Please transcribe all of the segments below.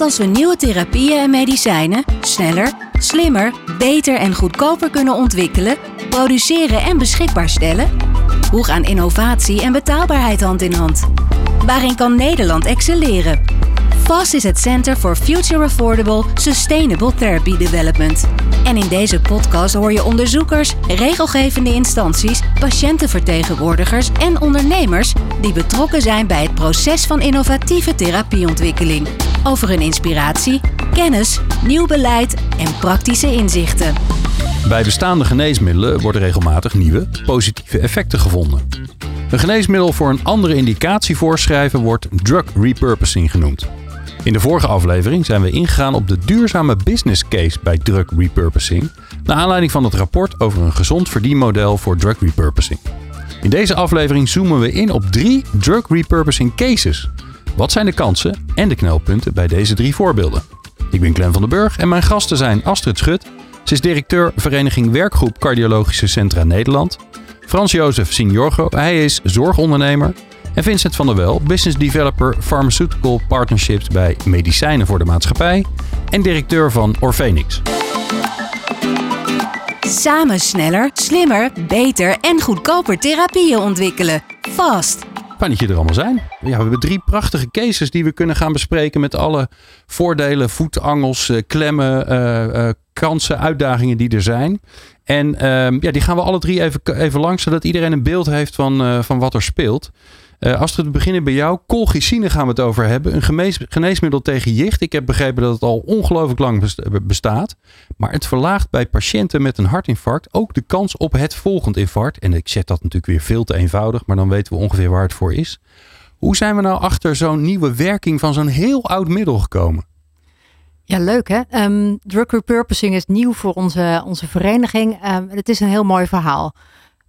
Als we nieuwe therapieën en medicijnen sneller, slimmer, beter en goedkoper kunnen ontwikkelen, produceren en beschikbaar stellen? Hoe gaan innovatie en betaalbaarheid hand in hand? Waarin kan Nederland excelleren? FAST is het Center for Future Affordable Sustainable Therapy Development. En in deze podcast hoor je onderzoekers, regelgevende instanties, patiëntenvertegenwoordigers en ondernemers die betrokken zijn bij het proces van innovatieve therapieontwikkeling. Over hun inspiratie, kennis, nieuw beleid en praktische inzichten. Bij bestaande geneesmiddelen worden regelmatig nieuwe, positieve effecten gevonden. Een geneesmiddel voor een andere indicatie voorschrijven wordt drug repurposing genoemd. In de vorige aflevering zijn we ingegaan op de duurzame business case bij drug repurposing, naar aanleiding van het rapport over een gezond verdienmodel voor drug repurposing. In deze aflevering zoomen we in op drie drug repurposing cases. Wat zijn de kansen en de knelpunten bij deze drie voorbeelden? Ik ben Glenn van den Burg en mijn gasten zijn Astrid Schut. Ze is directeur Vereniging Werkgroep Cardiologische Centra Nederland. Frans-Jozef Signorgo, hij is zorgondernemer. En Vincent van der Wel, business developer Pharmaceutical Partnerships bij Medicijnen voor de Maatschappij. En directeur van Orphenix. Samen sneller, slimmer, beter en goedkoper therapieën ontwikkelen. Vast. Fijn dat je er allemaal zijn. Ja, we hebben drie prachtige cases die we kunnen gaan bespreken met alle voordelen, voetangels, eh, klemmen, uh, uh, kansen, uitdagingen die er zijn. En ehm, ja, die gaan we alle drie even, even langs, zodat iedereen een beeld heeft van, van wat er speelt. Uh, Astrid, we beginnen bij jou. Colchicine gaan we het over hebben. Een geneesmiddel tegen jicht. Ik heb begrepen dat het al ongelooflijk lang bestaat. Maar het verlaagt bij patiënten met een hartinfarct ook de kans op het volgend infarct. En ik zet dat natuurlijk weer veel te eenvoudig, maar dan weten we ongeveer waar het voor is. Hoe zijn we nou achter zo'n nieuwe werking van zo'n heel oud middel gekomen? Ja, leuk hè. Um, drug repurposing is nieuw voor onze, onze vereniging. Um, het is een heel mooi verhaal.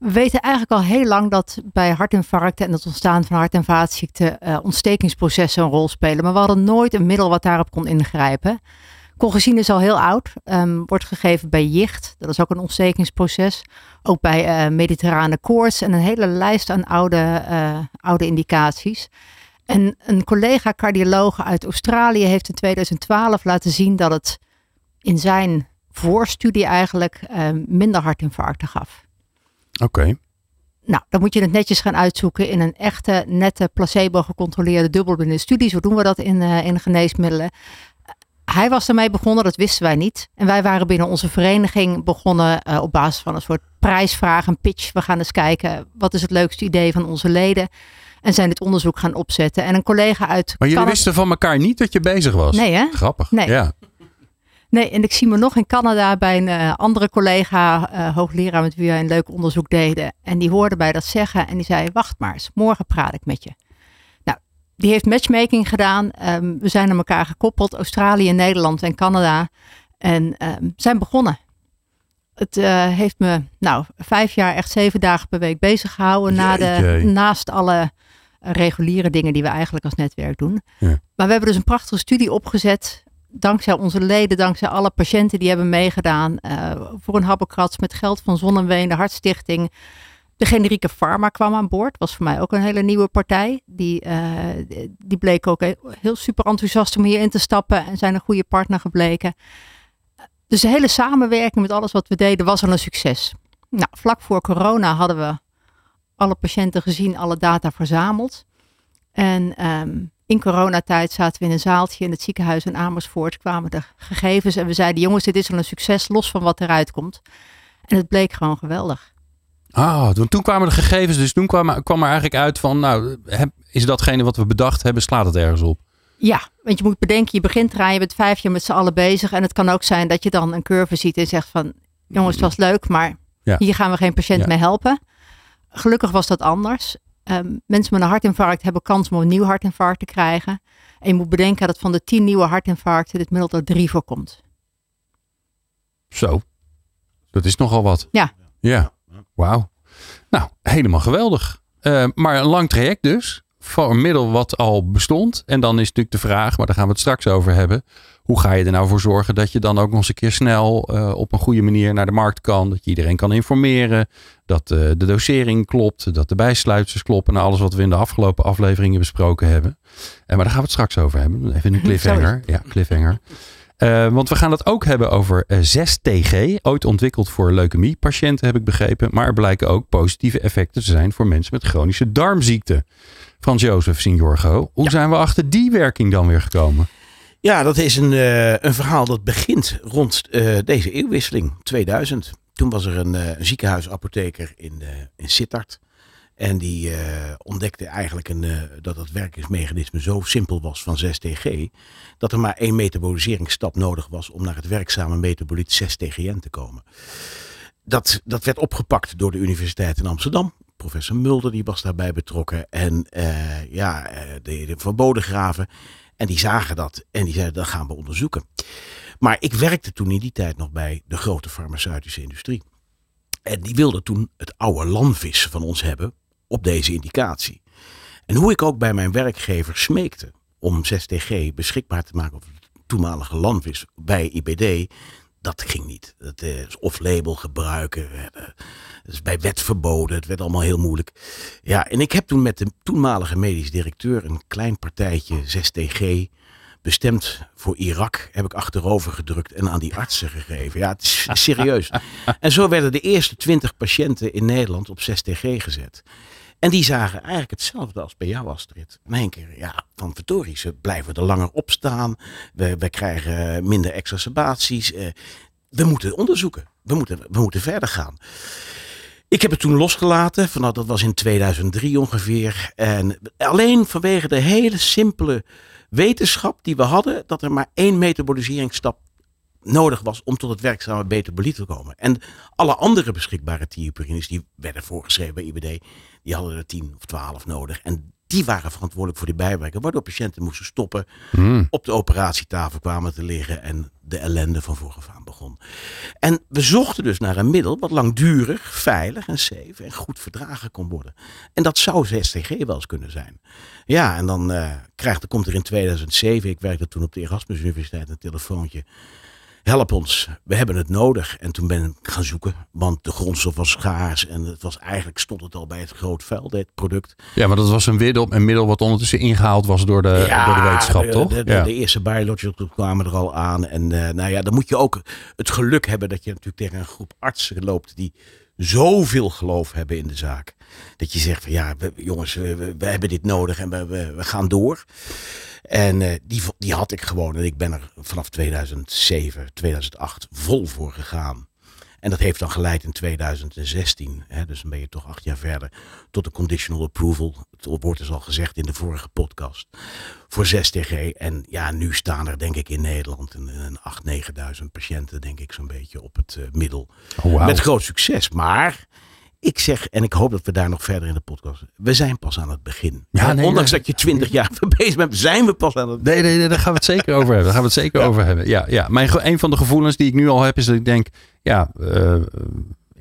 We weten eigenlijk al heel lang dat bij hartinfarcten en het ontstaan van hart- en vaatziekten uh, ontstekingsprocessen een rol spelen. Maar we hadden nooit een middel wat daarop kon ingrijpen. Colchicine is al heel oud, um, wordt gegeven bij jicht. Dat is ook een ontstekingsproces. Ook bij uh, mediterrane koorts en een hele lijst aan oude, uh, oude indicaties. En een collega cardioloog uit Australië heeft in 2012 laten zien dat het in zijn voorstudie eigenlijk minder hartinfarcten gaf. Oké. Nou, dan moet je het netjes gaan uitzoeken in een echte, nette, placebo-gecontroleerde dubbelblinde studie. Zo doen we dat in, uh, in geneesmiddelen. Hij was ermee begonnen, dat wisten wij niet. En wij waren binnen onze vereniging begonnen uh, op basis van een soort prijsvraag, een pitch. We gaan eens kijken, wat is het leukste idee van onze leden? En zijn dit onderzoek gaan opzetten. En een collega uit. Maar jullie wisten van elkaar niet dat je bezig was? Nee, hè? Grappig. Nee. Ja. Nee, en ik zie me nog in Canada bij een uh, andere collega, uh, hoogleraar met wie wij een leuk onderzoek deden. En die hoorde mij dat zeggen en die zei, wacht maar eens, morgen praat ik met je. Nou, die heeft matchmaking gedaan. Um, we zijn aan elkaar gekoppeld, Australië, Nederland en Canada. En um, zijn begonnen. Het uh, heeft me, nou, vijf jaar echt zeven dagen per week bezig gehouden. Na de, naast alle reguliere dingen die we eigenlijk als netwerk doen. Ja. Maar we hebben dus een prachtige studie opgezet dankzij onze leden, dankzij alle patiënten die hebben meegedaan. Uh, voor een habbekrats met geld van Zonneween, de Hartstichting. De generieke pharma kwam aan boord. Was voor mij ook een hele nieuwe partij. Die, uh, die bleek ook heel super enthousiast om hierin te stappen. En zijn een goede partner gebleken. Dus de hele samenwerking met alles wat we deden was al een succes. Nou, vlak voor corona hadden we alle patiënten gezien, alle data verzameld. En um, in coronatijd zaten we in een zaaltje in het ziekenhuis in Amersfoort. Kwamen de gegevens en we zeiden: jongens, dit is al een succes, los van wat eruit komt. En het bleek gewoon geweldig. Ah, toen kwamen de gegevens, dus toen kwam, kwam er eigenlijk uit van: nou, is datgene wat we bedacht hebben, slaat het ergens op? Ja, want je moet bedenken, je begint eraan, je bent vijf jaar met z'n allen bezig. En het kan ook zijn dat je dan een curve ziet en zegt van, jongens, het was leuk, maar ja. hier gaan we geen patiënt ja. mee helpen. Gelukkig was dat anders. Um, mensen met een hartinfarct hebben kans om een nieuw hartinfarct te krijgen. En je moet bedenken dat van de tien nieuwe hartinfarcten dit middel er drie voorkomt. Zo, dat is nogal wat. Ja. Ja, wauw. Nou, helemaal geweldig. Uh, maar een lang traject dus, voor een middel wat al bestond. En dan is natuurlijk de vraag, maar daar gaan we het straks over hebben. Hoe ga je er nou voor zorgen dat je dan ook nog eens een keer snel uh, op een goede manier naar de markt kan? Dat je iedereen kan informeren. Dat uh, de dosering klopt. Dat de bijsluiters kloppen. Nou, alles wat we in de afgelopen afleveringen besproken hebben. Uh, maar daar gaan we het straks over hebben. Even een cliffhanger. Ja, cliffhanger. Uh, want we gaan het ook hebben over 6TG, ooit ontwikkeld voor leukemie-patiënten, heb ik begrepen. Maar er blijken ook positieve effecten te zijn voor mensen met chronische darmziekte. Frans-Jozef Signorgo, hoe ja. zijn we achter die werking dan weer gekomen? Ja, dat is een, uh, een verhaal dat begint rond uh, deze eeuwwisseling, 2000. Toen was er een, een ziekenhuisapotheker in, in Sittard. En die ontdekte eigenlijk een, dat het werkingsmechanisme zo simpel was van 6TG. Dat er maar één metaboliseringsstap nodig was om naar het werkzame metaboliet 6TGN te komen. Dat, dat werd opgepakt door de Universiteit in Amsterdam professor Mulder die was daarbij betrokken. En ja, de, de verboden graven. En die zagen dat en die zeiden dat gaan we onderzoeken. Maar ik werkte toen in die tijd nog bij de grote farmaceutische industrie. En die wilde toen het oude landvis van ons hebben op deze indicatie. En hoe ik ook bij mijn werkgever smeekte om 6TG beschikbaar te maken op het toenmalige landvis bij IBD, dat ging niet. Dat is off-label gebruiken. Dat is bij wet verboden. Het werd allemaal heel moeilijk. Ja, en ik heb toen met de toenmalige medisch directeur een klein partijtje 6TG bestemd voor Irak heb ik achterover gedrukt en aan die artsen gegeven. Ja, het is serieus. En zo werden de eerste 20 patiënten in Nederland op 6TG gezet. En die zagen eigenlijk hetzelfde als bij jou, Astrid. In één keer, ja, van verdorie, ze blijven er langer op staan. We, we krijgen minder exacerbaties. Uh, we moeten onderzoeken. We moeten, we moeten verder gaan. Ik heb het toen losgelaten, vanaf dat was in 2003 ongeveer. En alleen vanwege de hele simpele wetenschap die we hadden, dat er maar één metaboliseringsstap nodig was om tot het werkzame betabolie te komen. En alle andere beschikbare thiopurines die werden voorgeschreven bij IBD, die hadden er 10 of 12 nodig. En die waren verantwoordelijk voor die bijwerkingen, waardoor patiënten moesten stoppen, hmm. op de operatietafel kwamen te liggen en de ellende van vooraf aan begon. En we zochten dus naar een middel wat langdurig, veilig en safe en goed verdragen kon worden. En dat zou 6TG wel eens kunnen zijn. Ja, en dan uh, krijgt, komt er in 2007, ik werkte toen op de Erasmus Universiteit, een telefoontje help ons, we hebben het nodig. En toen ben ik gaan zoeken, want de grondstof was schaars. En het was eigenlijk stond het al bij het groot vuil, dit product. Ja, maar dat was een middel, een middel wat ondertussen ingehaald was door de, ja, door de wetenschap, de, toch? De, de, ja. de eerste biologics kwamen er al aan. En uh, nou ja, dan moet je ook het geluk hebben dat je natuurlijk tegen een groep artsen loopt die zoveel geloof hebben in de zaak. Dat je zegt van ja, jongens, we, hebben dit nodig en we, we, gaan door. En uh, die, die had ik gewoon. En ik ben er vanaf 2007, 2008 vol voor gegaan. En dat heeft dan geleid in 2016, hè, dus dan ben je toch acht jaar verder, tot de conditional approval. Het wordt dus al gezegd in de vorige podcast. Voor 6TG. En ja, nu staan er denk ik in Nederland een, een 8.000, 9.000 patiënten, denk ik zo'n beetje op het uh, middel. Oh, wow. Met groot succes. Maar ik zeg, en ik hoop dat we daar nog verder in de podcast. We zijn pas aan het begin. Ja, nee, Ondanks nee. dat je twintig jaar bezig bent, zijn we pas aan het Nee, nee, nee, daar gaan we het zeker over hebben. Daar gaan we het zeker Ja. over hebben. Ja, ja. Mijn, een van de gevoelens die ik nu al heb, is dat ik denk, ja, uh,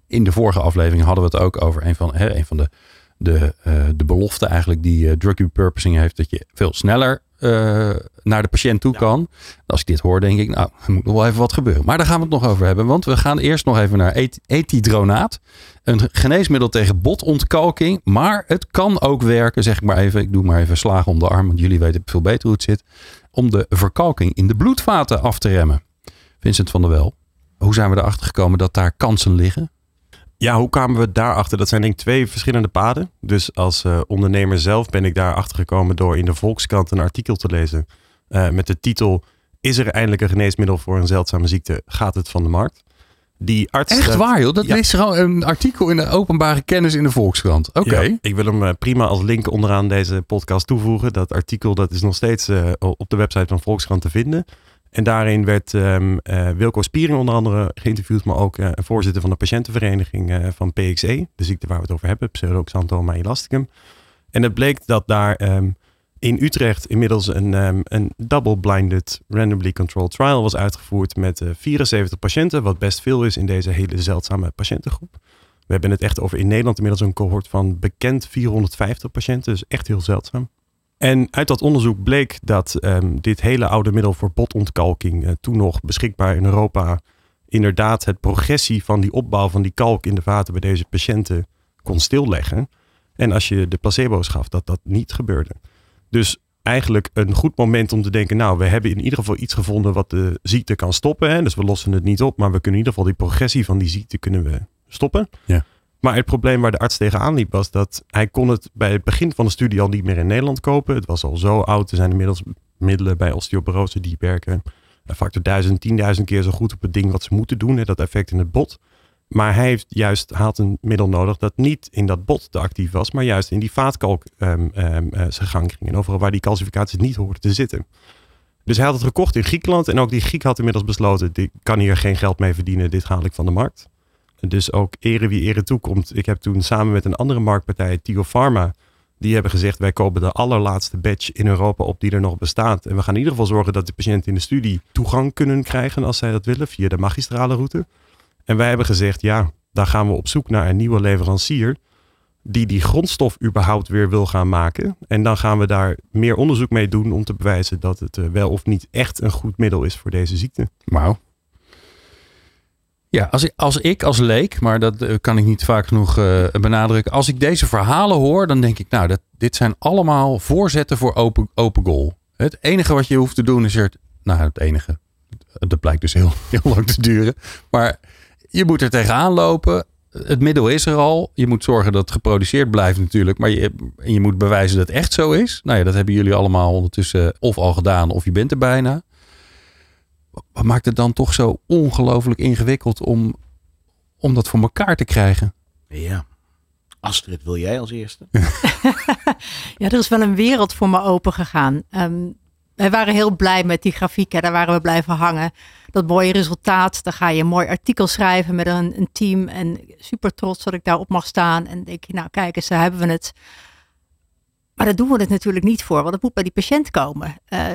in de vorige aflevering hadden we het ook over een van, hè, een van de, de, uh, de beloften eigenlijk die uh, drug repurposing heeft, dat je veel sneller uh, naar de patiënt toe Ja. kan. Als ik dit hoor, denk ik, nou, er moet nog wel even wat gebeuren. Maar daar gaan we het nog over hebben, want we gaan eerst nog even naar et etidronaat. Een geneesmiddel tegen botontkalking, maar het kan ook werken, zeg ik maar even. Ik doe maar even slagen om de arm, want jullie weten veel beter hoe het zit. Om de verkalking in de bloedvaten af te remmen. Vincent van der Wel, hoe zijn we erachter gekomen dat daar kansen liggen? Ja, hoe kwamen we daarachter? Dat zijn denk ik twee verschillende paden. Dus als uh, ondernemer zelf ben ik daarachter gekomen door in de Volkskrant een artikel te lezen. Uh, met de titel: Is er eindelijk een geneesmiddel voor een zeldzame ziekte? Gaat het van de markt? Die arts. Echt waar, joh? Dat ja. is gewoon een artikel in de openbare kennis in de Volkskrant. Oké. Okay. Ja, ik wil hem uh, prima als link onderaan deze podcast toevoegen. Dat artikel dat is nog steeds uh, op de website van Volkskrant te vinden. En daarin werd um, uh, Wilco Spiering onder andere geïnterviewd, maar ook uh, een voorzitter van de patiëntenvereniging van PXE, de ziekte waar we het over hebben, pseudoxanthoma elasticum. En het bleek dat daar um, in Utrecht inmiddels een, um, een double-blinded randomly controlled trial was uitgevoerd met 74 patiënten, wat best veel is in deze hele zeldzame patiëntengroep. We hebben het echt over in Nederland inmiddels een cohort van bekend 450 patiënten, dus echt heel zeldzaam. En uit dat onderzoek bleek dat ehm, dit hele oude middel voor botontkalking uh, toen nog beschikbaar in Europa inderdaad het progressie van die opbouw van die kalk in de vaten bij deze patiënten kon stilleggen. En als je de placebo's gaf, dat dat niet gebeurde. Dus eigenlijk een goed moment om te denken, nou, we hebben in ieder geval iets gevonden wat de ziekte kan stoppen. Hè? Dus we lossen het niet op, maar we kunnen in ieder geval die progressie van die ziekte kunnen we stoppen. Ja. Maar het probleem waar de arts tegenaan liep was dat hij kon het bij het begin van de studie al niet meer in Nederland kopen. Het was al zo oud. Er zijn inmiddels middelen bij osteoporose die werken factor duizend, tienduizend keer zo goed op het ding wat ze moeten doen. Hè, dat effect in het bot. Maar hij heeft juist had een middel nodig dat niet in dat bot te actief was, maar juist in die vaatkalk um, zijn gang ging. En overal waar die calcificaties niet hoorden te zitten. Dus hij had het gekocht in Griekenland. En ook die Griek had inmiddels besloten, ik kan hier geen geld mee verdienen, dit haal ik van de markt. Dus ook ere wie ere toekomt. Ik heb toen samen met een andere marktpartij, Tigo Pharma, die hebben gezegd, wij kopen de allerlaatste batch in Europa op die er nog bestaat. En we gaan in ieder geval zorgen dat de patiënten in de studie toegang kunnen krijgen als zij dat willen, via de magistrale route. En wij hebben gezegd, ja, daar gaan we op zoek naar een nieuwe leverancier die die grondstof überhaupt weer wil gaan maken. En dan gaan we daar meer onderzoek mee doen om te bewijzen dat het eh, wel of niet echt een goed middel is voor deze ziekte. Wauw. Ja, als ik, als ik als leek, maar dat eh, kan ik niet vaak genoeg uh, benadrukken. Als ik deze verhalen hoor, dan denk ik, nou, dat, dit zijn allemaal voorzetten voor open, open goal. Het enige wat je hoeft te doen is er, nou, het enige. Dat blijkt dus heel, heel lang te duren. Maar je moet er tegenaan lopen. Het middel is er al. Je moet zorgen dat het geproduceerd blijft natuurlijk. Maar je, je moet bewijzen dat het echt zo is. Nou ja, dat hebben jullie allemaal ondertussen of al gedaan of je bent er bijna. Wat maakt het dan toch zo ongelooflijk ingewikkeld om, om dat voor elkaar te krijgen? Ja. Astrid, wil jij als eerste? ja, er is wel een wereld voor me open gegaan. Um, wij waren heel blij met die grafieken. Daar waren we blijven hangen. Dat mooie resultaat. Dan ga je een mooi artikel schrijven met een, een team. En super trots dat ik daarop mag staan. En denk je, nou kijk eens, daar hebben we het. Maar daar doen we het natuurlijk niet voor. Want het moet bij die patiënt komen. Uh,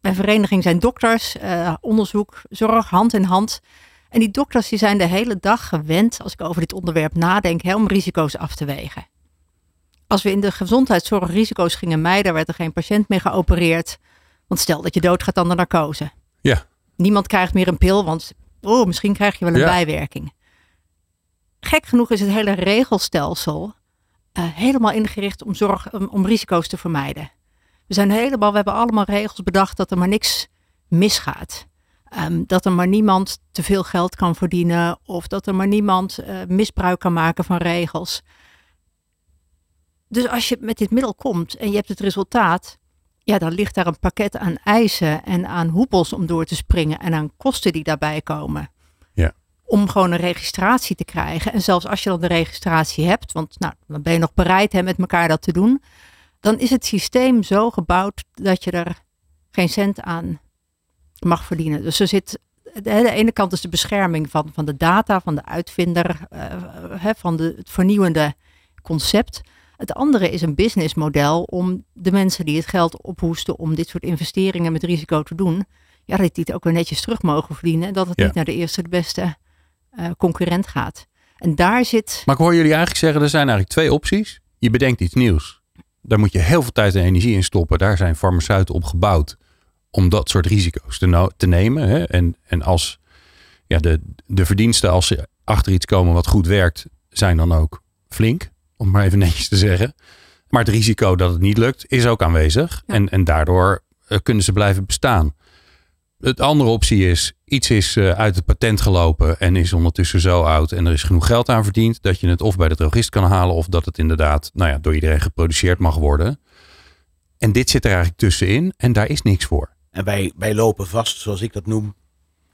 mijn vereniging zijn dokters, uh, onderzoek, zorg, hand in hand. En die dokters die zijn de hele dag gewend, als ik over dit onderwerp nadenk, hè, om risico's af te wegen. Als we in de gezondheidszorg risico's gingen mijden, werd er geen patiënt meer geopereerd. Want stel dat je doodgaat aan de narcose. Ja. Niemand krijgt meer een pil, want oh, misschien krijg je wel een bijwerking. Gek genoeg is het hele regelstelsel uh, helemaal ingericht om, zorg, om, om risico's te vermijden. We zijn helemaal, we hebben allemaal regels bedacht dat er maar niks misgaat. Um, dat er maar niemand te veel geld kan verdienen of dat er maar niemand uh, misbruik kan maken van regels. Dus als je met dit middel komt en je hebt het resultaat, ja, dan ligt daar een pakket aan eisen en aan hoepels om door te springen en aan kosten die daarbij komen. Ja. Om gewoon een registratie te krijgen. En zelfs als je dan de registratie hebt, want nou, dan ben je nog bereid hè, met elkaar dat te doen, dan is het systeem zo gebouwd dat je er geen cent aan mag verdienen. Dus er zit, de, ene kant is de bescherming van, van de data, van de uitvinder, uh, van de, het vernieuwende concept. Het andere is een businessmodel om de mensen die het geld ophoesten om dit soort investeringen met risico te doen, ja, dat die het ook weer netjes terug mogen verdienen en dat het niet naar de eerste de beste uh, concurrent gaat. En daar zit. Maar ik hoor jullie eigenlijk zeggen, er zijn eigenlijk twee opties. Je bedenkt iets nieuws. Daar moet je heel veel tijd en energie in stoppen. Daar zijn farmaceuten op gebouwd om dat soort risico's te, te nemen. Hè? En, en als ja, de, de verdiensten, als ze achter iets komen wat goed werkt, zijn dan ook flink, om maar even netjes te zeggen. Maar het risico dat het niet lukt, is ook aanwezig. En, en daardoor uh, kunnen ze blijven bestaan. Het andere optie is, iets is uh, uit het patent gelopen en is ondertussen zo oud en er is genoeg geld aan verdiend dat je het of bij de drogist kan halen of dat het inderdaad nou ja, door iedereen geproduceerd mag worden. En dit zit er eigenlijk tussenin en daar is niks voor. En wij, wij lopen vast, zoals ik dat noem,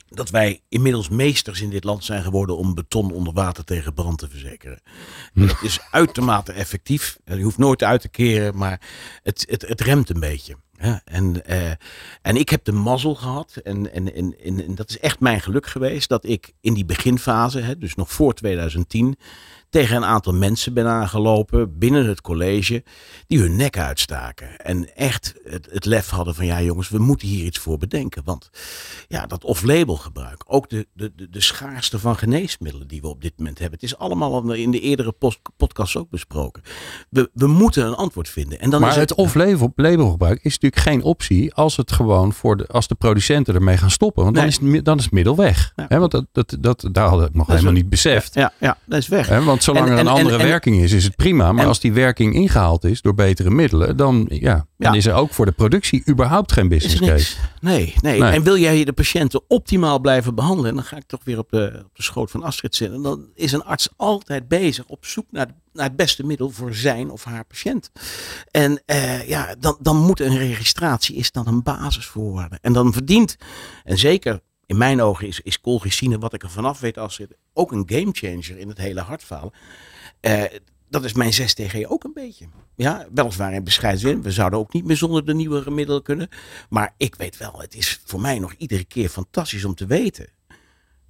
dat wij inmiddels meesters in dit land zijn geworden om beton onder water tegen brand te verzekeren. En dat is uitermate effectief. Je hoeft nooit uit te keren, maar het, het, het remt een beetje. En, uh, en ik heb de mazzel gehad, en, en, en, dat is echt mijn geluk geweest, dat ik in die beginfase, dus nog voor 2010, tegen een aantal mensen ben aangelopen binnen het college die hun nek uitstaken. En echt het, het lef hadden van ja jongens, we moeten hier iets voor bedenken. Want ja, dat off-label gebruik, ook de, de, de, de schaarste van geneesmiddelen die we op dit moment hebben. Het is allemaal in de eerdere post, podcast ook besproken. We, we moeten een antwoord vinden. En dan maar is het, het off-label gebruik is natuurlijk geen optie als het gewoon voor de, als de producenten ermee gaan stoppen. Want dan, is, dan is het middel weg. Ja. Hè, want dat, dat, dat, daar hadden we het nog Dat helemaal niet beseft. Ja, ja, dat is weg. Want zolang En- er een en- en- andere en- werking is, is het prima. Maar als die werking ingehaald is door betere middelen, dan, ja, dan Ja. is er ook voor de productie überhaupt geen business case. Nee, nee, Nee. En wil jij de patiënten optimaal blijven behandelen, dan ga ik toch weer op de, op de schoot van Astrid zitten. Dan is een arts altijd bezig op zoek naar, naar het beste middel voor zijn of haar patiënt. En eh, ja, dan, dan moet een registratie is dan een basisvoorwaarde. En dan verdient, en zeker in mijn ogen is, is colchicine, wat ik er vanaf weet, Astrid, ook een gamechanger in het hele hartfalen. Eh, dat is mijn 6TG ook een beetje. Ja, weliswaar in bescheiden zin. We zouden ook niet meer zonder de nieuwere middelen kunnen. Maar ik weet wel, het is voor mij nog iedere keer fantastisch om te weten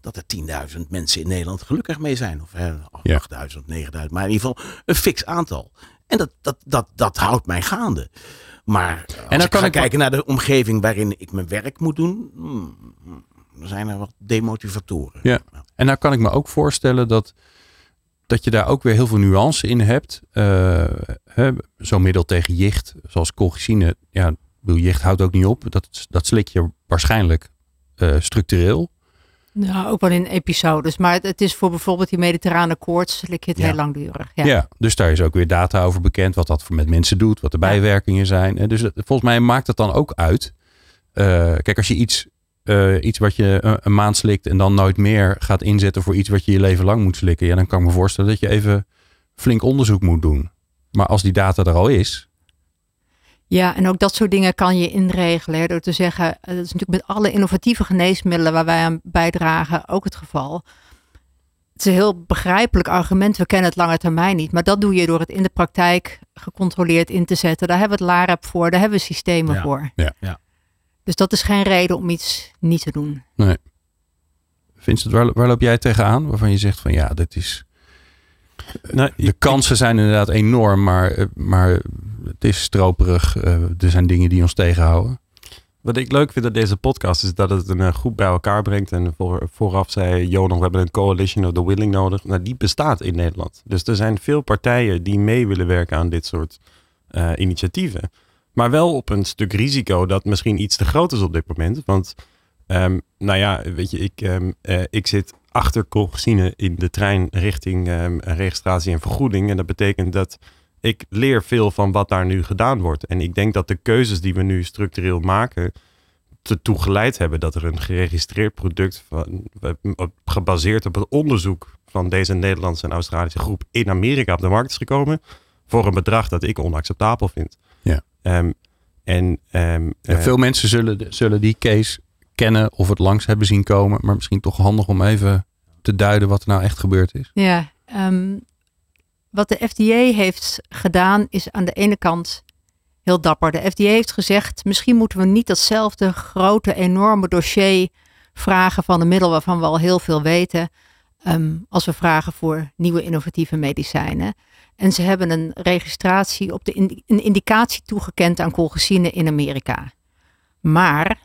dat er 10.000 mensen in Nederland gelukkig mee zijn. Of hè, Ja. 8.000, 9.000, maar in ieder geval een fix aantal. En dat, dat, dat, dat houdt mij gaande. Maar als dan ik kan ga ik- kijken naar de omgeving waarin ik mijn werk moet doen, hmm, hmm, zijn er wat demotivatoren. Ja. En nou kan ik me ook voorstellen dat, dat je daar ook weer heel veel nuance in hebt. Eh, hè, Zo'n middel tegen jicht, zoals colchicine. Ja, jicht houdt ook niet op. Dat, dat slik je waarschijnlijk eh, structureel. Nou, ook wel in episodes. Maar het, het is voor bijvoorbeeld die mediterrane koorts, slik je het Ja. heel langdurig. Ja. Ja. dus daar is ook weer data over bekend. Wat dat met mensen doet, wat de Ja. bijwerkingen zijn. En dus volgens mij maakt het dan ook uit. Eh, kijk, als je iets, eh, iets wat je een, een maand slikt en dan nooit meer gaat inzetten voor iets wat je je leven lang moet slikken. Ja, dan kan ik me voorstellen dat je even flink onderzoek moet doen. Maar als die data er al is. Ja, en ook dat soort dingen kan je inregelen. Hè, door te zeggen, eh, dat is natuurlijk met alle innovatieve geneesmiddelen waar wij aan bijdragen ook het geval. Het is een heel begrijpelijk argument. We kennen het lange termijn niet. Maar dat doe je door het in de praktijk gecontroleerd in te zetten. Daar hebben we het LAREP voor. Daar hebben we systemen Ja, voor. ja, ja. Dus dat is geen reden om iets niet te doen. Vincent, waar, waar loop jij tegenaan? Waarvan je zegt van ja, dit is. Nou, De kansen zijn inderdaad enorm, maar, eh, maar het is stroperig. Eh, er zijn dingen die ons tegenhouden. Wat ik leuk vind aan deze podcast is dat het een eh, groep bij elkaar brengt. En voor, vooraf zei Jonas, we hebben een coalition of the willing nodig. Nou, die bestaat in Nederland. Dus er zijn veel partijen die mee willen werken aan dit soort eh, initiatieven. Maar wel op een stuk risico dat misschien iets te groot is op dit moment. Want, ehm, nou ja, weet je, ik, ehm, eh, ik zit achter colchicine in de trein richting ehm, registratie en vergoeding. En dat betekent dat ik leer veel van wat daar nu gedaan wordt. En ik denk dat de keuzes die we nu structureel maken ertoe geleid hebben dat er een geregistreerd product van, gebaseerd op het onderzoek van deze Nederlandse en Australische groep in Amerika op de markt is gekomen voor een bedrag dat ik onacceptabel vind. Ja. Ehm, en ehm, Ja, eh, veel mensen zullen, zullen die case kennen of het langs hebben zien komen. Maar misschien toch handig om even te duiden wat er nou echt gebeurd is. Ja, ehm, wat de FDA heeft gedaan is aan de ene kant heel dapper. De FDA heeft gezegd, misschien moeten we niet datzelfde grote, enorme dossier vragen van een middel waarvan we al heel veel weten, ehm, als we vragen voor nieuwe innovatieve medicijnen. En ze hebben een registratie op de in- een indicatie toegekend aan colchicine in Amerika. Maar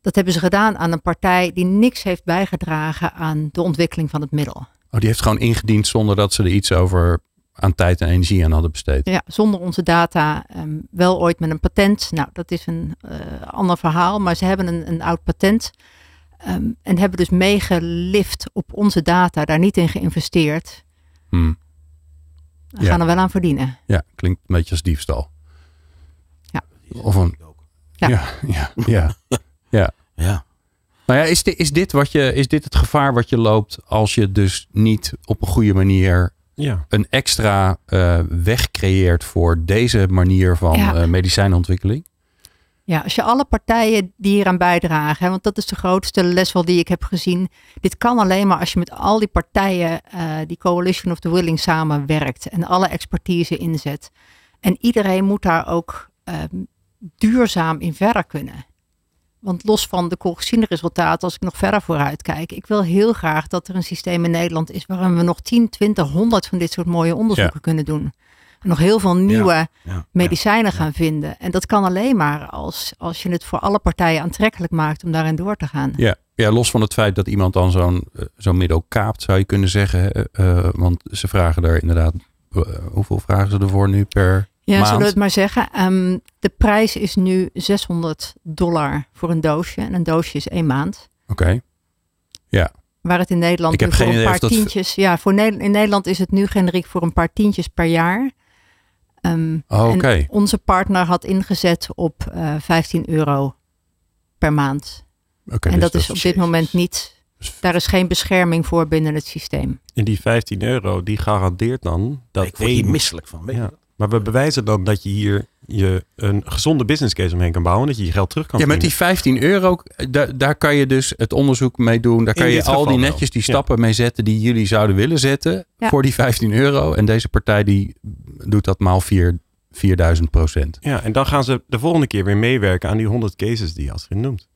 dat hebben ze gedaan aan een partij die niks heeft bijgedragen aan de ontwikkeling van het middel. Oh, die heeft gewoon ingediend zonder dat ze er iets over aan tijd en energie aan hadden besteed. Ja, zonder onze data ehm, wel ooit met een patent. Nou, dat is een eh, ander verhaal, maar ze hebben een, een oud patent. ehm, en hebben dus meegelift op onze data, daar niet in geïnvesteerd. Hm. We Ja. gaan er wel aan verdienen. Ja, klinkt een beetje als diefstal. Ja. Of een. Ja. Ja, ja, ja. Ja. Nou ja, is dit, is, dit wat je, is dit het gevaar wat je loopt als je dus niet op een goede manier ja. een extra eh, weg creëert voor deze manier van Ja. eh, medicijnontwikkeling? Ja, als je alle partijen die hieraan bijdragen, hè, want dat is de grootste les wel die ik heb gezien. Dit kan alleen maar als je met al die partijen, eh, die Coalition of the Willing, samenwerkt en alle expertise inzet. En iedereen moet daar ook ehm, duurzaam in verder kunnen. Want los van de resultaten, als ik nog verder vooruit kijk, ik wil heel graag dat er een systeem in Nederland is waarin we nog 10, 20, 100 van dit soort mooie onderzoeken kunnen doen. Nog heel veel nieuwe medicijnen gaan vinden. En dat kan alleen maar als, als je het voor alle partijen aantrekkelijk maakt om daarin door te gaan. Ja, ja los van het feit dat iemand dan zo'n uh, zo'n middel kaapt, zou je kunnen zeggen. Uh, want ze vragen daar inderdaad, uh, hoeveel vragen ze ervoor nu per ja, maand? zullen we het maar zeggen. Um, de prijs is nu 600 dollar voor een doosje. En een doosje is één maand. Oké. Okay. Ja. Waar het in Nederland ik heb voor geen een paar dat... tientjes. Ja, voor ne in Nederland is het nu generiek voor een paar tientjes per jaar. Um, oh, Oké. Okay. Onze partner had ingezet op uh, 15 euro per maand. Okay, en dus dat is op dit moment niet. Daar is geen bescherming voor binnen het systeem. En die 15 euro, die garandeert dan dat. Ik word hier misselijk van. Weet ja. Maar we bewijzen dan dat je hier je een gezonde business case omheen kan bouwen. Dat je je geld terug kan Ja, met die 15 euro, daar, daar kan je dus het onderzoek mee doen. Daar kan je al die netjes die stappen mee zetten die jullie zouden willen zetten. Ja. Voor die 15 euro. En deze partij die doet dat maal 4, 4000 procent. Ja, en dan gaan ze de volgende keer weer meewerken aan die 100 cases die Astrid noemt.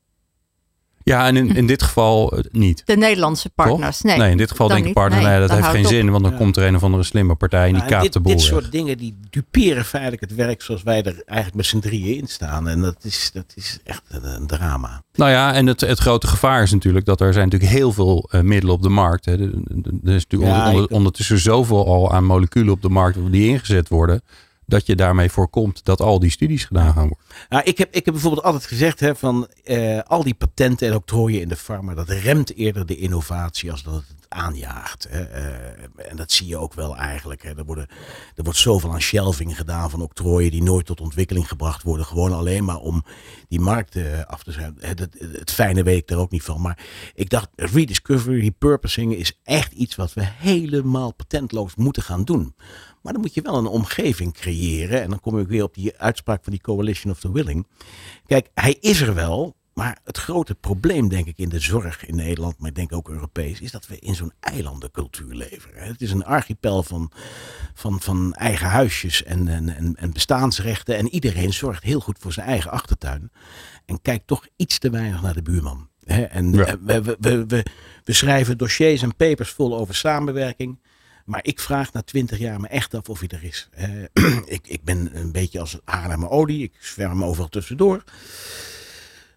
Ja, en in, in dit geval eh, niet. De Nederlandse partners. Nee, Nee, in dit geval partners, Nee, nee, dat heeft geen zin. Want dan Ja. komt er een of andere slimme partij en die Nou, kaapt dit, de boel dit weg. soort dingen die duperen feitelijk het werk zoals wij er eigenlijk met z'n drieën in staan. En dat is, dat is echt een, een drama. Nou ja, en het, het grote gevaar is natuurlijk dat er zijn natuurlijk heel veel eh, middelen op de markt. Hè. Er is natuurlijk Ja, onder- ik- ondertussen zoveel al aan moleculen op de markt die ingezet worden. Dat je daarmee voorkomt dat al die studies gedaan gaan worden. Nou, ik, heb, ik heb bijvoorbeeld altijd gezegd hè, van eh, al die patenten en octrooien in de farma, dat remt eerder de innovatie als dat het aanjaagt. Hè. Eh, en dat zie je ook wel eigenlijk. Hè. Er, worden, er wordt zoveel aan shelving gedaan van octrooien die nooit tot ontwikkeling gebracht worden. Gewoon alleen maar om die markt eh, af te zijn. Het, het, het fijne weet ik daar ook niet van. Maar ik dacht, rediscovery, repurposing is echt iets wat we helemaal patentloos moeten gaan doen. Maar dan moet je wel een omgeving creëren. En dan kom ik weer op die uitspraak van die Coalition of the Willing. Kijk, hij is er wel. Maar het grote probleem, denk ik, in de zorg in Nederland, maar ik denk ook Europees, is dat we in zo'n eilandencultuur leven. Het is een archipel van, van, van eigen huisjes en, en, en, en bestaansrechten. En iedereen zorgt heel goed voor zijn eigen achtertuin. En kijkt toch iets te weinig naar de buurman. En Ja. we, we, we, we schrijven dossiers en papers vol over samenwerking. Maar ik vraag na twintig jaar me echt af of hij er is. Eh, ik, ik ben een beetje als haar mijn olie. Ik zwerm overal tussendoor.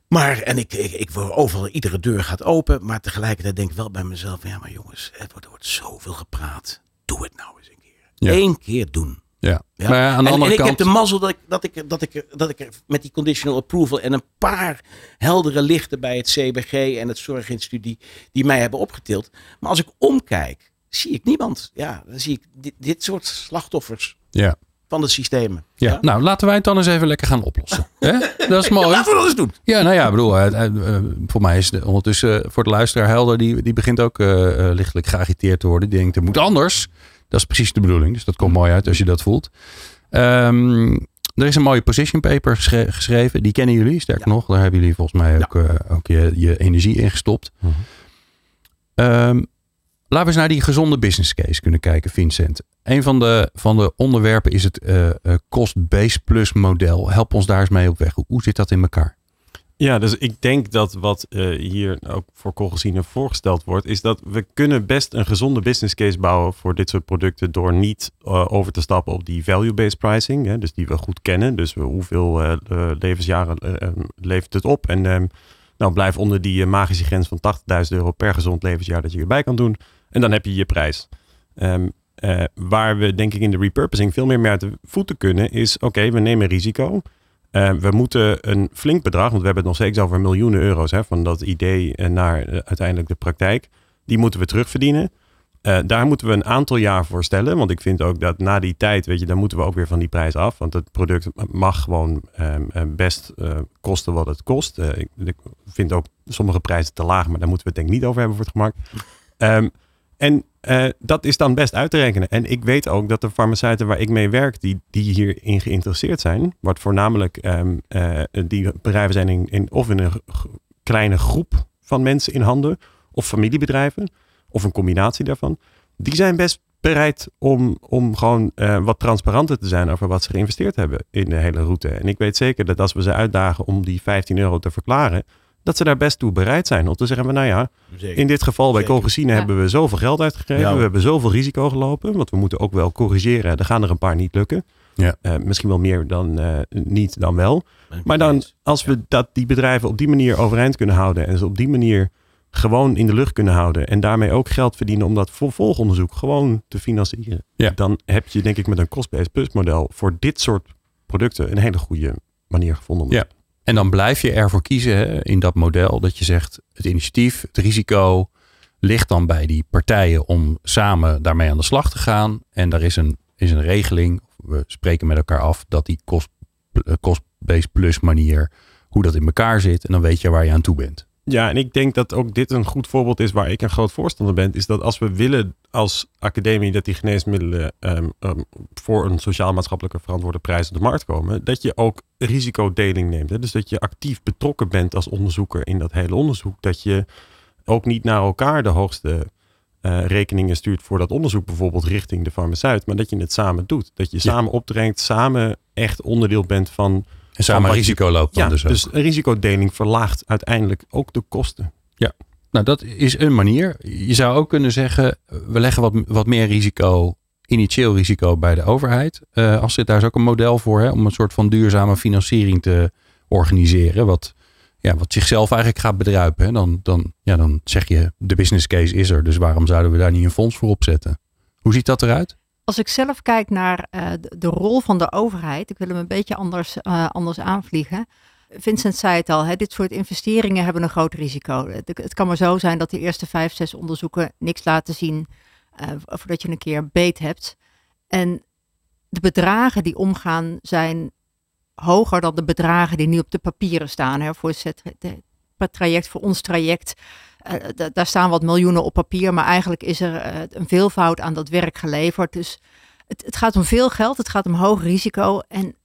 Maar, en ik, ik, ik word overal, iedere deur gaat open. Maar tegelijkertijd denk ik wel bij mezelf. Ja, maar jongens, het wordt, er wordt zoveel gepraat. Doe het nou eens een keer. Ja. Eén keer doen. Ja. Ja. Maar aan de en, andere en ik kant. heb de mazzel dat ik, dat, ik, dat, ik, dat ik er met die conditional approval en een paar heldere lichten bij het CBG en het Zorginstituut die, die mij hebben opgetild. Maar als ik omkijk, zie ik niemand. Ja, dan zie ik dit, dit soort slachtoffers Ja. van de systemen. Ja. nou laten wij het dan eens even lekker gaan oplossen. Dat is mooi. Laten we dat eens doen. Ja, nou ja, ik bedoel, eh, eh, eh, voor mij is het ondertussen voor de luisteraar helder, die, die begint ook eh, eh, lichtelijk geagiteerd te worden. Die denkt, het moet anders. Dat is precies de bedoeling, dus dat komt mooi uit als je dat voelt. Ehm, er is een mooie position paper geschre- geschreven, die kennen jullie, sterker nog. Daar hebben jullie volgens mij ook, eh, ook je, je energie in gestopt. Ehm, laten we eens naar die gezonde business case kunnen kijken, Vincent. Een van de, van de onderwerpen is het eh, cost-based plus model. Help ons daar eens mee op weg. Hoe, zit dat in elkaar? Ja, dus ik denk dat wat eh, hier ook voor Colgezine voorgesteld wordt, is dat we kunnen best een gezonde business case bouwen voor dit soort producten door niet over te stappen op die value-based pricing, hè, dus die we goed kennen. Dus hoeveel levensjaren levert het op? En ehm, nou, blijf onder die magische grens van 80.000 euro per gezond levensjaar dat je erbij kan doen. En dan heb je je prijs. Ehm, eh, waar we denk ik in de repurposing veel meer mee de voeten kunnen, is oké, we nemen risico. Eh, we moeten een flink bedrag, want we hebben het nog steeds over miljoenen euro's hè, van dat idee eh, naar eh, uiteindelijk de praktijk. Die moeten we terugverdienen. Daar moeten we een aantal jaar voor stellen. Want ik vind ook dat na die tijd, weet je, dan moeten we ook weer van die prijs af. Want het product mag gewoon ehm, eh, best kosten wat het kost. Ik, vind ook sommige prijzen te laag, maar daar moeten we het denk ik niet over hebben voor het gemak. Ehm, en eh, dat is dan best uit te rekenen. En ik weet ook dat de farmaceuten waar ik mee werk, die, die hierin geïnteresseerd zijn, wat voornamelijk ehm, eh, die bedrijven zijn in, in, of in een kleine groep van mensen in handen, of familiebedrijven, of een combinatie daarvan, die zijn best bereid om, om gewoon eh, wat transparanter te zijn over wat ze geïnvesteerd hebben in de hele route. En ik weet zeker dat als we ze uitdagen om die 15 euro te verklaren, dat ze daar best toe bereid zijn. Om te zeggen, van, nou ja, Zeker. in dit geval bij. Colgesine Ja. hebben we zoveel geld uitgegeven. Ja. We hebben zoveel risico gelopen. Want we moeten ook wel corrigeren. Er gaan er een paar niet lukken. Ja. Eh, misschien wel meer dan eh, niet dan wel. Maar dan, als we dat, die bedrijven op die manier overeind kunnen houden en ze op die manier gewoon in de lucht kunnen houden en daarmee ook geld verdienen om dat vervolgonderzoek gewoon te financieren, Ja. dan heb je denk ik met een cost-based plus model voor dit soort producten een hele goede manier gevonden. om Ja. En dan blijf je ervoor kiezen hè, in dat model dat je zegt het initiatief, het risico ligt dan bij die partijen om samen daarmee aan de slag te gaan. En daar is een, is een regeling, we spreken met elkaar af dat die cost, eh, cost-based plus manier, hoe dat in elkaar zit. En dan weet je waar je aan toe bent. Ja, en ik denk dat ook dit een goed voorbeeld is waar ik een groot voorstander ben. Is dat als we willen als academie dat die geneesmiddelen ehm, ehm, voor een sociaal-maatschappelijke verantwoorde prijs op de markt komen, dat je ook risicodeling neemt. Hè? Dus dat je actief betrokken bent als onderzoeker in dat hele onderzoek. Dat je ook niet naar elkaar de hoogste eh, rekeningen stuurt voor dat onderzoek, bijvoorbeeld richting de farmaceut, maar dat je het samen doet. Dat je Ja. samen opdringt, samen echt onderdeel bent van En samen je- risico loopt dan ja, dus ook. dus risicodeling verlaagt uiteindelijk ook de kosten. Nou, dat is een manier. Je zou ook kunnen zeggen, we leggen wat, wat meer risico, initieel risico bij de overheid. Eh als dit, daar is ook een model voor, hè, om een soort van duurzame financiering te organiseren. Wat, ja, wat zichzelf eigenlijk gaat bedruipen. Hè. Dan, dan, ja, dan zeg je, de business case is er, dus waarom zouden we daar niet een fonds voor opzetten? Hoe ziet dat eruit? Als ik zelf kijk naar eh, de, rol van de overheid, ik wil hem een beetje anders, eh, anders aanvliegen. Vincent zei het al, hè, dit soort investeringen hebben een groot risico. Het, kan maar zo zijn dat de eerste vijf, zes onderzoeken niks laten zien eh, voordat je een keer beet hebt. En de bedragen die omgaan zijn hoger dan de bedragen die nu op de papieren staan. Hè, voor het traject, voor ons traject. Eh, da- daar staan wat miljoenen op papier, maar eigenlijk is er eh, een veelvoud aan dat werk geleverd. Dus het, het gaat om veel geld, het gaat om hoog risico. En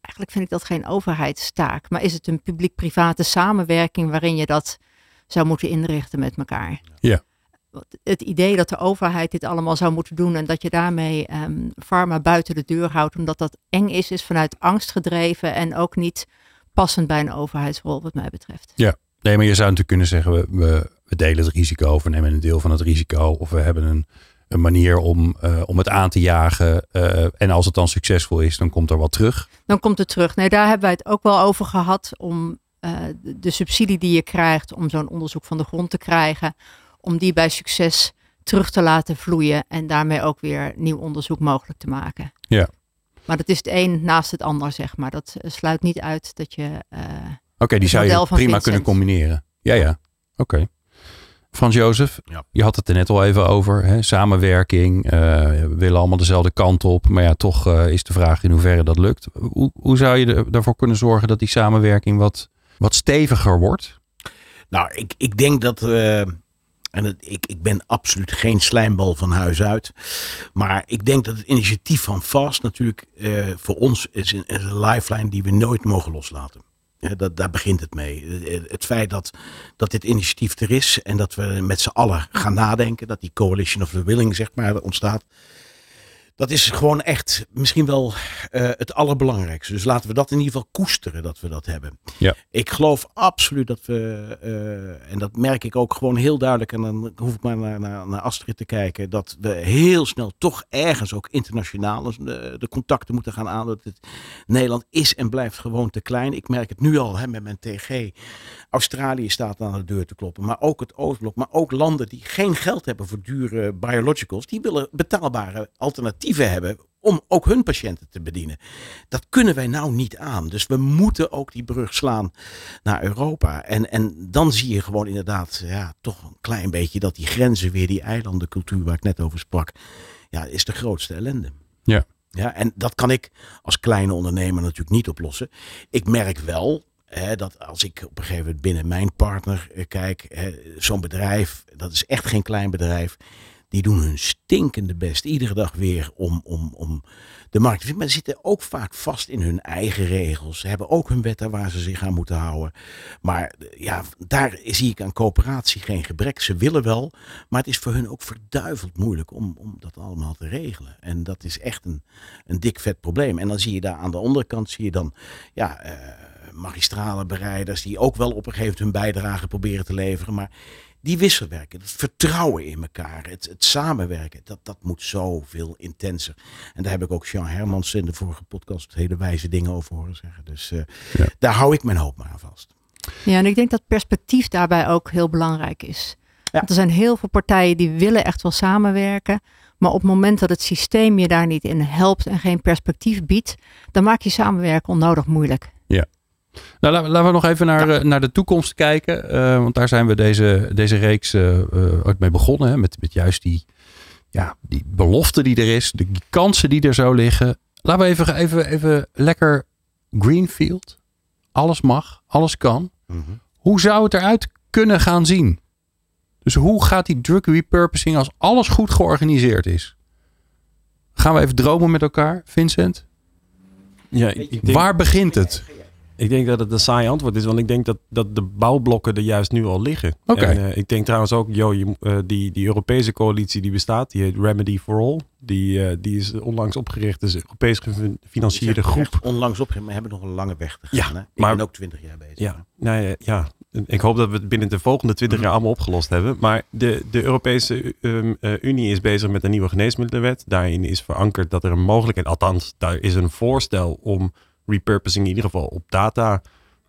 eigenlijk vind ik dat geen overheidstaak. Maar is het een publiek-private samenwerking waarin je dat zou moeten inrichten met elkaar? Ja. Het idee dat de overheid dit allemaal zou moeten doen en dat je daarmee ehm pharma buiten de deur houdt, omdat dat eng is, is vanuit angst gedreven en ook niet passend bij een overheidsrol, wat mij betreft. Nee, maar je zou natuurlijk kunnen zeggen, we, we, we delen het risico, of we nemen een deel van het risico, of we hebben een, een manier om, eh, om het aan te jagen. eh, en als het dan succesvol is, dan komt er wat terug. dan komt het terug. Nee, daar hebben wij het ook wel over gehad om eh, de- subsidie die je krijgt om zo'n onderzoek van de grond te krijgen, om die bij succes terug te laten vloeien en daarmee ook weer nieuw onderzoek mogelijk te maken. Ja. Maar dat is het een naast het ander, zeg maar. Dat sluit niet uit dat je. Oké, die zou je prima Vincent. kunnen combineren. Ja, ja. Oké. Frans Jozef, Ja. je had het er net al even over. Hè? Samenwerking, eh, we willen allemaal dezelfde kant op. Maar ja, toch eh, is de vraag in hoeverre dat lukt. Hoe, hoe zou je er- ervoor kunnen zorgen dat die samenwerking wat, wat steviger wordt? Nou, ik, ik denk dat. eh, en het, ik, ik ben absoluut geen slijmbal van huis uit. Maar ik denk dat het initiatief van Fast natuurlijk eh, voor ons is een, is een lifeline die we nooit mogen loslaten. Dat, daar begint het mee. Het, het feit dat, dat dit initiatief er is en dat we met z'n allen gaan nadenken, dat die coalition of the willing zeg maar ontstaat. Dat is gewoon echt misschien wel eh, het allerbelangrijkste. Dus laten we dat in ieder geval koesteren dat we dat hebben. Ik geloof absoluut dat we, eh, en dat merk ik ook gewoon heel duidelijk, en dan hoef ik maar naar, naar, naar Astrid te kijken, dat we heel snel toch ergens ook internationaal de, de contacten moeten gaan aan. Dat het, Nederland is en blijft gewoon te klein. Ik merk het nu al hè, met mijn TG. Australië staat aan de deur te kloppen, maar ook het Oostblok, maar ook landen die geen geld hebben voor dure biologicals, die willen betaalbare alternatieven hebben om ook hun patiënten te bedienen. Dat kunnen wij nou niet aan. Dus we moeten ook die brug slaan naar Europa. En, en dan zie je gewoon inderdaad, ja, toch een klein beetje dat die grenzen weer, die eilandencultuur waar ik net over sprak, ja, is de grootste ellende. Ja. Ja, en dat kan ik als kleine ondernemer natuurlijk niet oplossen. Ik merk wel hè, dat als ik op een gegeven moment binnen mijn partner eh, kijk, zo'n bedrijf, dat is echt geen klein bedrijf. Die doen hun stinkende best iedere dag weer om, om, om de markt te vinden. Maar ze zitten ook vaak vast in hun eigen regels. Ze hebben ook hun wetten waar ze zich aan moeten houden. Maar ja, daar zie ik aan coöperatie geen gebrek. Ze willen wel, maar het is voor hun ook verduiveld moeilijk om, om dat allemaal te regelen. En dat is echt een, een dik vet probleem. En dan zie je daar aan de onderkant, zie je dan, ja... Uh, magistrale bereiders die ook wel op een gegeven moment hun bijdrage proberen te leveren. Maar die wisselwerken, het vertrouwen in elkaar, het, het samenwerken, dat, dat moet zoveel intenser. En daar heb ik ook Jean Hermans in de vorige podcast hele wijze dingen over horen zeggen. Dus uh, ja. daar hou ik mijn hoop maar aan vast. Ja, en ik denk dat perspectief daarbij ook heel belangrijk is. Ja. Want er zijn heel veel partijen die willen echt wel samenwerken. Maar op het moment dat het systeem je daar niet in helpt en geen perspectief biedt, dan maak je samenwerken onnodig moeilijk. Nou, laten we nog even naar, ja. naar de toekomst kijken. Uh, want daar zijn we deze, deze reeks uh, ook mee begonnen. Hè, met, met juist die, ja, die belofte die er is. De kansen die er zo liggen. Laten we even, even, even lekker Greenfield. Alles mag, alles kan. Mm -hmm. Hoe zou het eruit kunnen gaan zien? Dus hoe gaat die drug repurposing als alles goed georganiseerd is? Gaan we even dromen met elkaar, Vincent? Ja, ik denk... Waar begint het? Ik denk dat het een saai antwoord is, want ik denk dat, dat de bouwblokken er juist nu al liggen. Okay. En uh, ik denk trouwens ook, joh, je, uh, die, die Europese coalitie die bestaat, die heet Remedy for All. Die, uh, die is onlangs opgericht, dus Europees gefinancierde groep. Onlangs opgericht, maar hebben nog een lange weg te gaan. Ja, hè? Ik maar, ben ook twintig jaar bezig. Ja, nou, ja, ik hoop dat we het binnen de volgende twintig jaar allemaal opgelost hebben. Maar de, de Europese um, Unie is bezig met een nieuwe geneesmiddelenwet. Daarin is verankerd dat er een mogelijkheid, althans, daar is een voorstel om repurposing in ieder geval op data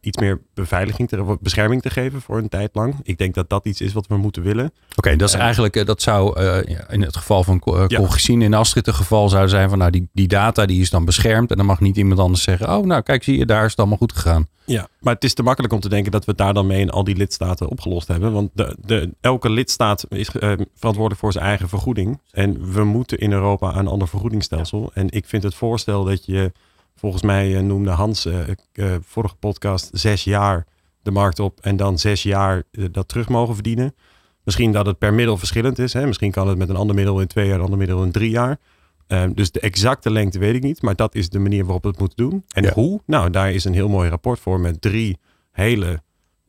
iets meer beveiliging, te, bescherming te geven voor een tijd lang. Ik denk dat dat iets is wat we moeten willen. Oké, okay, dat is uh, eigenlijk, dat zou uh, in het geval van uh, ja. Colchicine in Astrid het geval zou zijn van nou die, die data die is dan beschermd en dan mag niet iemand anders zeggen, oh nou kijk zie je, daar is het allemaal goed gegaan. Ja, maar het is te makkelijk om te denken dat we het daar dan mee in al die lidstaten opgelost hebben. Want de, de, elke lidstaat is verantwoordelijk voor zijn eigen vergoeding. En we moeten in Europa een ander vergoedingsstelsel. En ik vind het voorstel dat je Volgens mij uh, noemde Hans uh, uh, vorige podcast zes jaar de markt op en dan zes jaar dat terug mogen verdienen. Misschien dat het per middel verschillend is. Hè? Misschien kan het met een ander middel in twee jaar, een ander middel in drie jaar. Ehm, dus de exacte lengte weet ik niet, maar dat is de manier waarop we het moeten doen. En ja. hoe? Nou, daar is een heel mooi rapport voor met drie hele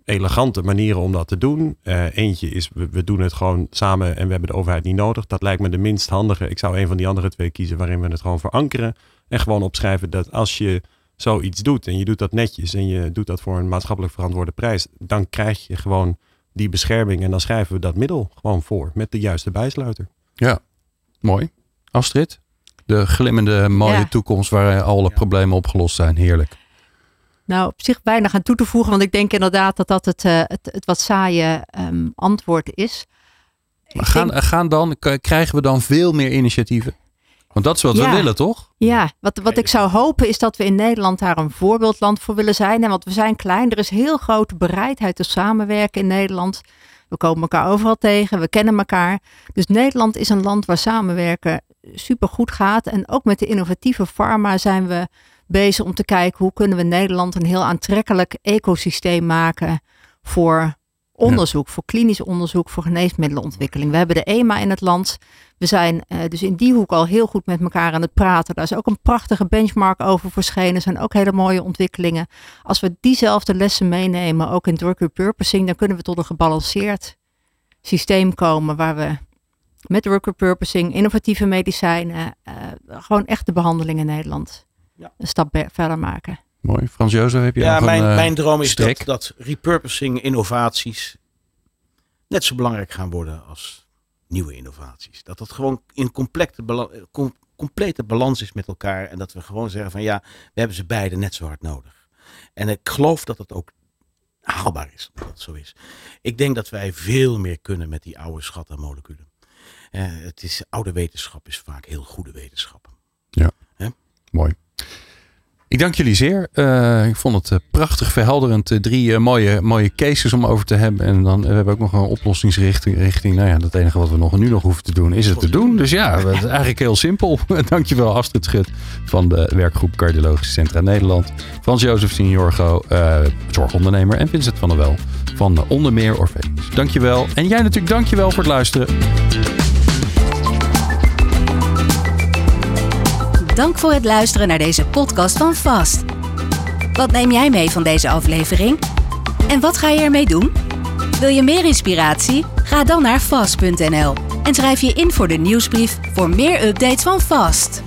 elegante manieren om dat te doen. eentje is, we, we, doen het gewoon samen en we hebben de overheid niet nodig. Dat lijkt me de minst handige. Ik zou een van die andere twee kiezen waarin we het gewoon verankeren. En gewoon opschrijven dat als je zoiets doet en je doet dat netjes en je doet dat voor een maatschappelijk verantwoorde prijs, dan krijg je gewoon die bescherming en dan schrijven we dat middel gewoon voor met de juiste bijsluiter. Ja, mooi. Astrid, de glimmende mooie ja. toekomst waar alle ja. problemen opgelost zijn. Heerlijk. Nou, op zich weinig aan toe te voegen, want ik denk inderdaad dat dat het, uh, het, het wat saaie um, antwoord is. Maar gaan, denk... gaan dan, krijgen we dan veel meer initiatieven? Want dat is wat ja. we willen, toch? Ja, wat, wat ik zou hopen is dat we in Nederland daar een voorbeeldland voor willen zijn. En want we zijn klein, er is heel grote bereidheid te samenwerken in Nederland. We komen elkaar overal tegen, we kennen elkaar. Dus Nederland is een land waar samenwerken super goed gaat. En ook met de innovatieve pharma zijn we bezig om te kijken hoe kunnen we Nederland een heel aantrekkelijk ecosysteem maken voor onderzoek, ja. voor klinisch onderzoek, voor geneesmiddelenontwikkeling. We hebben de EMA in het land. We zijn uh, dus in die hoek al heel goed met elkaar aan het praten. Daar is ook een prachtige benchmark over verschenen. Er zijn ook hele mooie ontwikkelingen. Als we diezelfde lessen meenemen, ook in drug repurposing, dan kunnen we tot een gebalanceerd systeem komen waar we met drug repurposing, innovatieve medicijnen, uh, gewoon echt de behandeling in Nederland ja. een stap verder maken. Mooi. Frans Jozef, heb je Ja, nog mijn, een, uh, mijn droom is dat, dat repurposing innovaties net zo belangrijk gaan worden als nieuwe innovaties. Dat dat gewoon in complete, bala com complete balans is met elkaar. En dat we gewoon zeggen van ja, we hebben ze beide net zo hard nodig. En ik geloof dat het ook haalbaar is, dat het zo is. Ik denk dat wij veel meer kunnen met die oude schat aan moleculen. Uh, het is, oude wetenschap is vaak heel goede wetenschap. Ja, Hè? mooi. Ik dank jullie zeer. Uh, ik vond het uh, prachtig verhelderend. Uh, drie mooie, mooie cases om over te hebben. En dan we hebben ook nog een oplossingsrichting. Richting, nou ja, het enige wat we nog, nu nog hoeven te doen is het te doen. Dus ja, het is eigenlijk heel simpel. Dankjewel Astrid Schut van de werkgroep Cardiologische Centra Nederland. Frans-Jozef Seniorgo, zorgondernemer. En Vincent van der Wel van onder meer Orpheus. Dankjewel. En jij natuurlijk dankjewel voor het luisteren. Dank voor het luisteren naar deze podcast van Vast. Wat neem jij mee van deze aflevering? En wat ga je ermee doen? Wil je meer inspiratie? Ga dan naar vast.nl en schrijf je in voor de nieuwsbrief voor meer updates van Vast.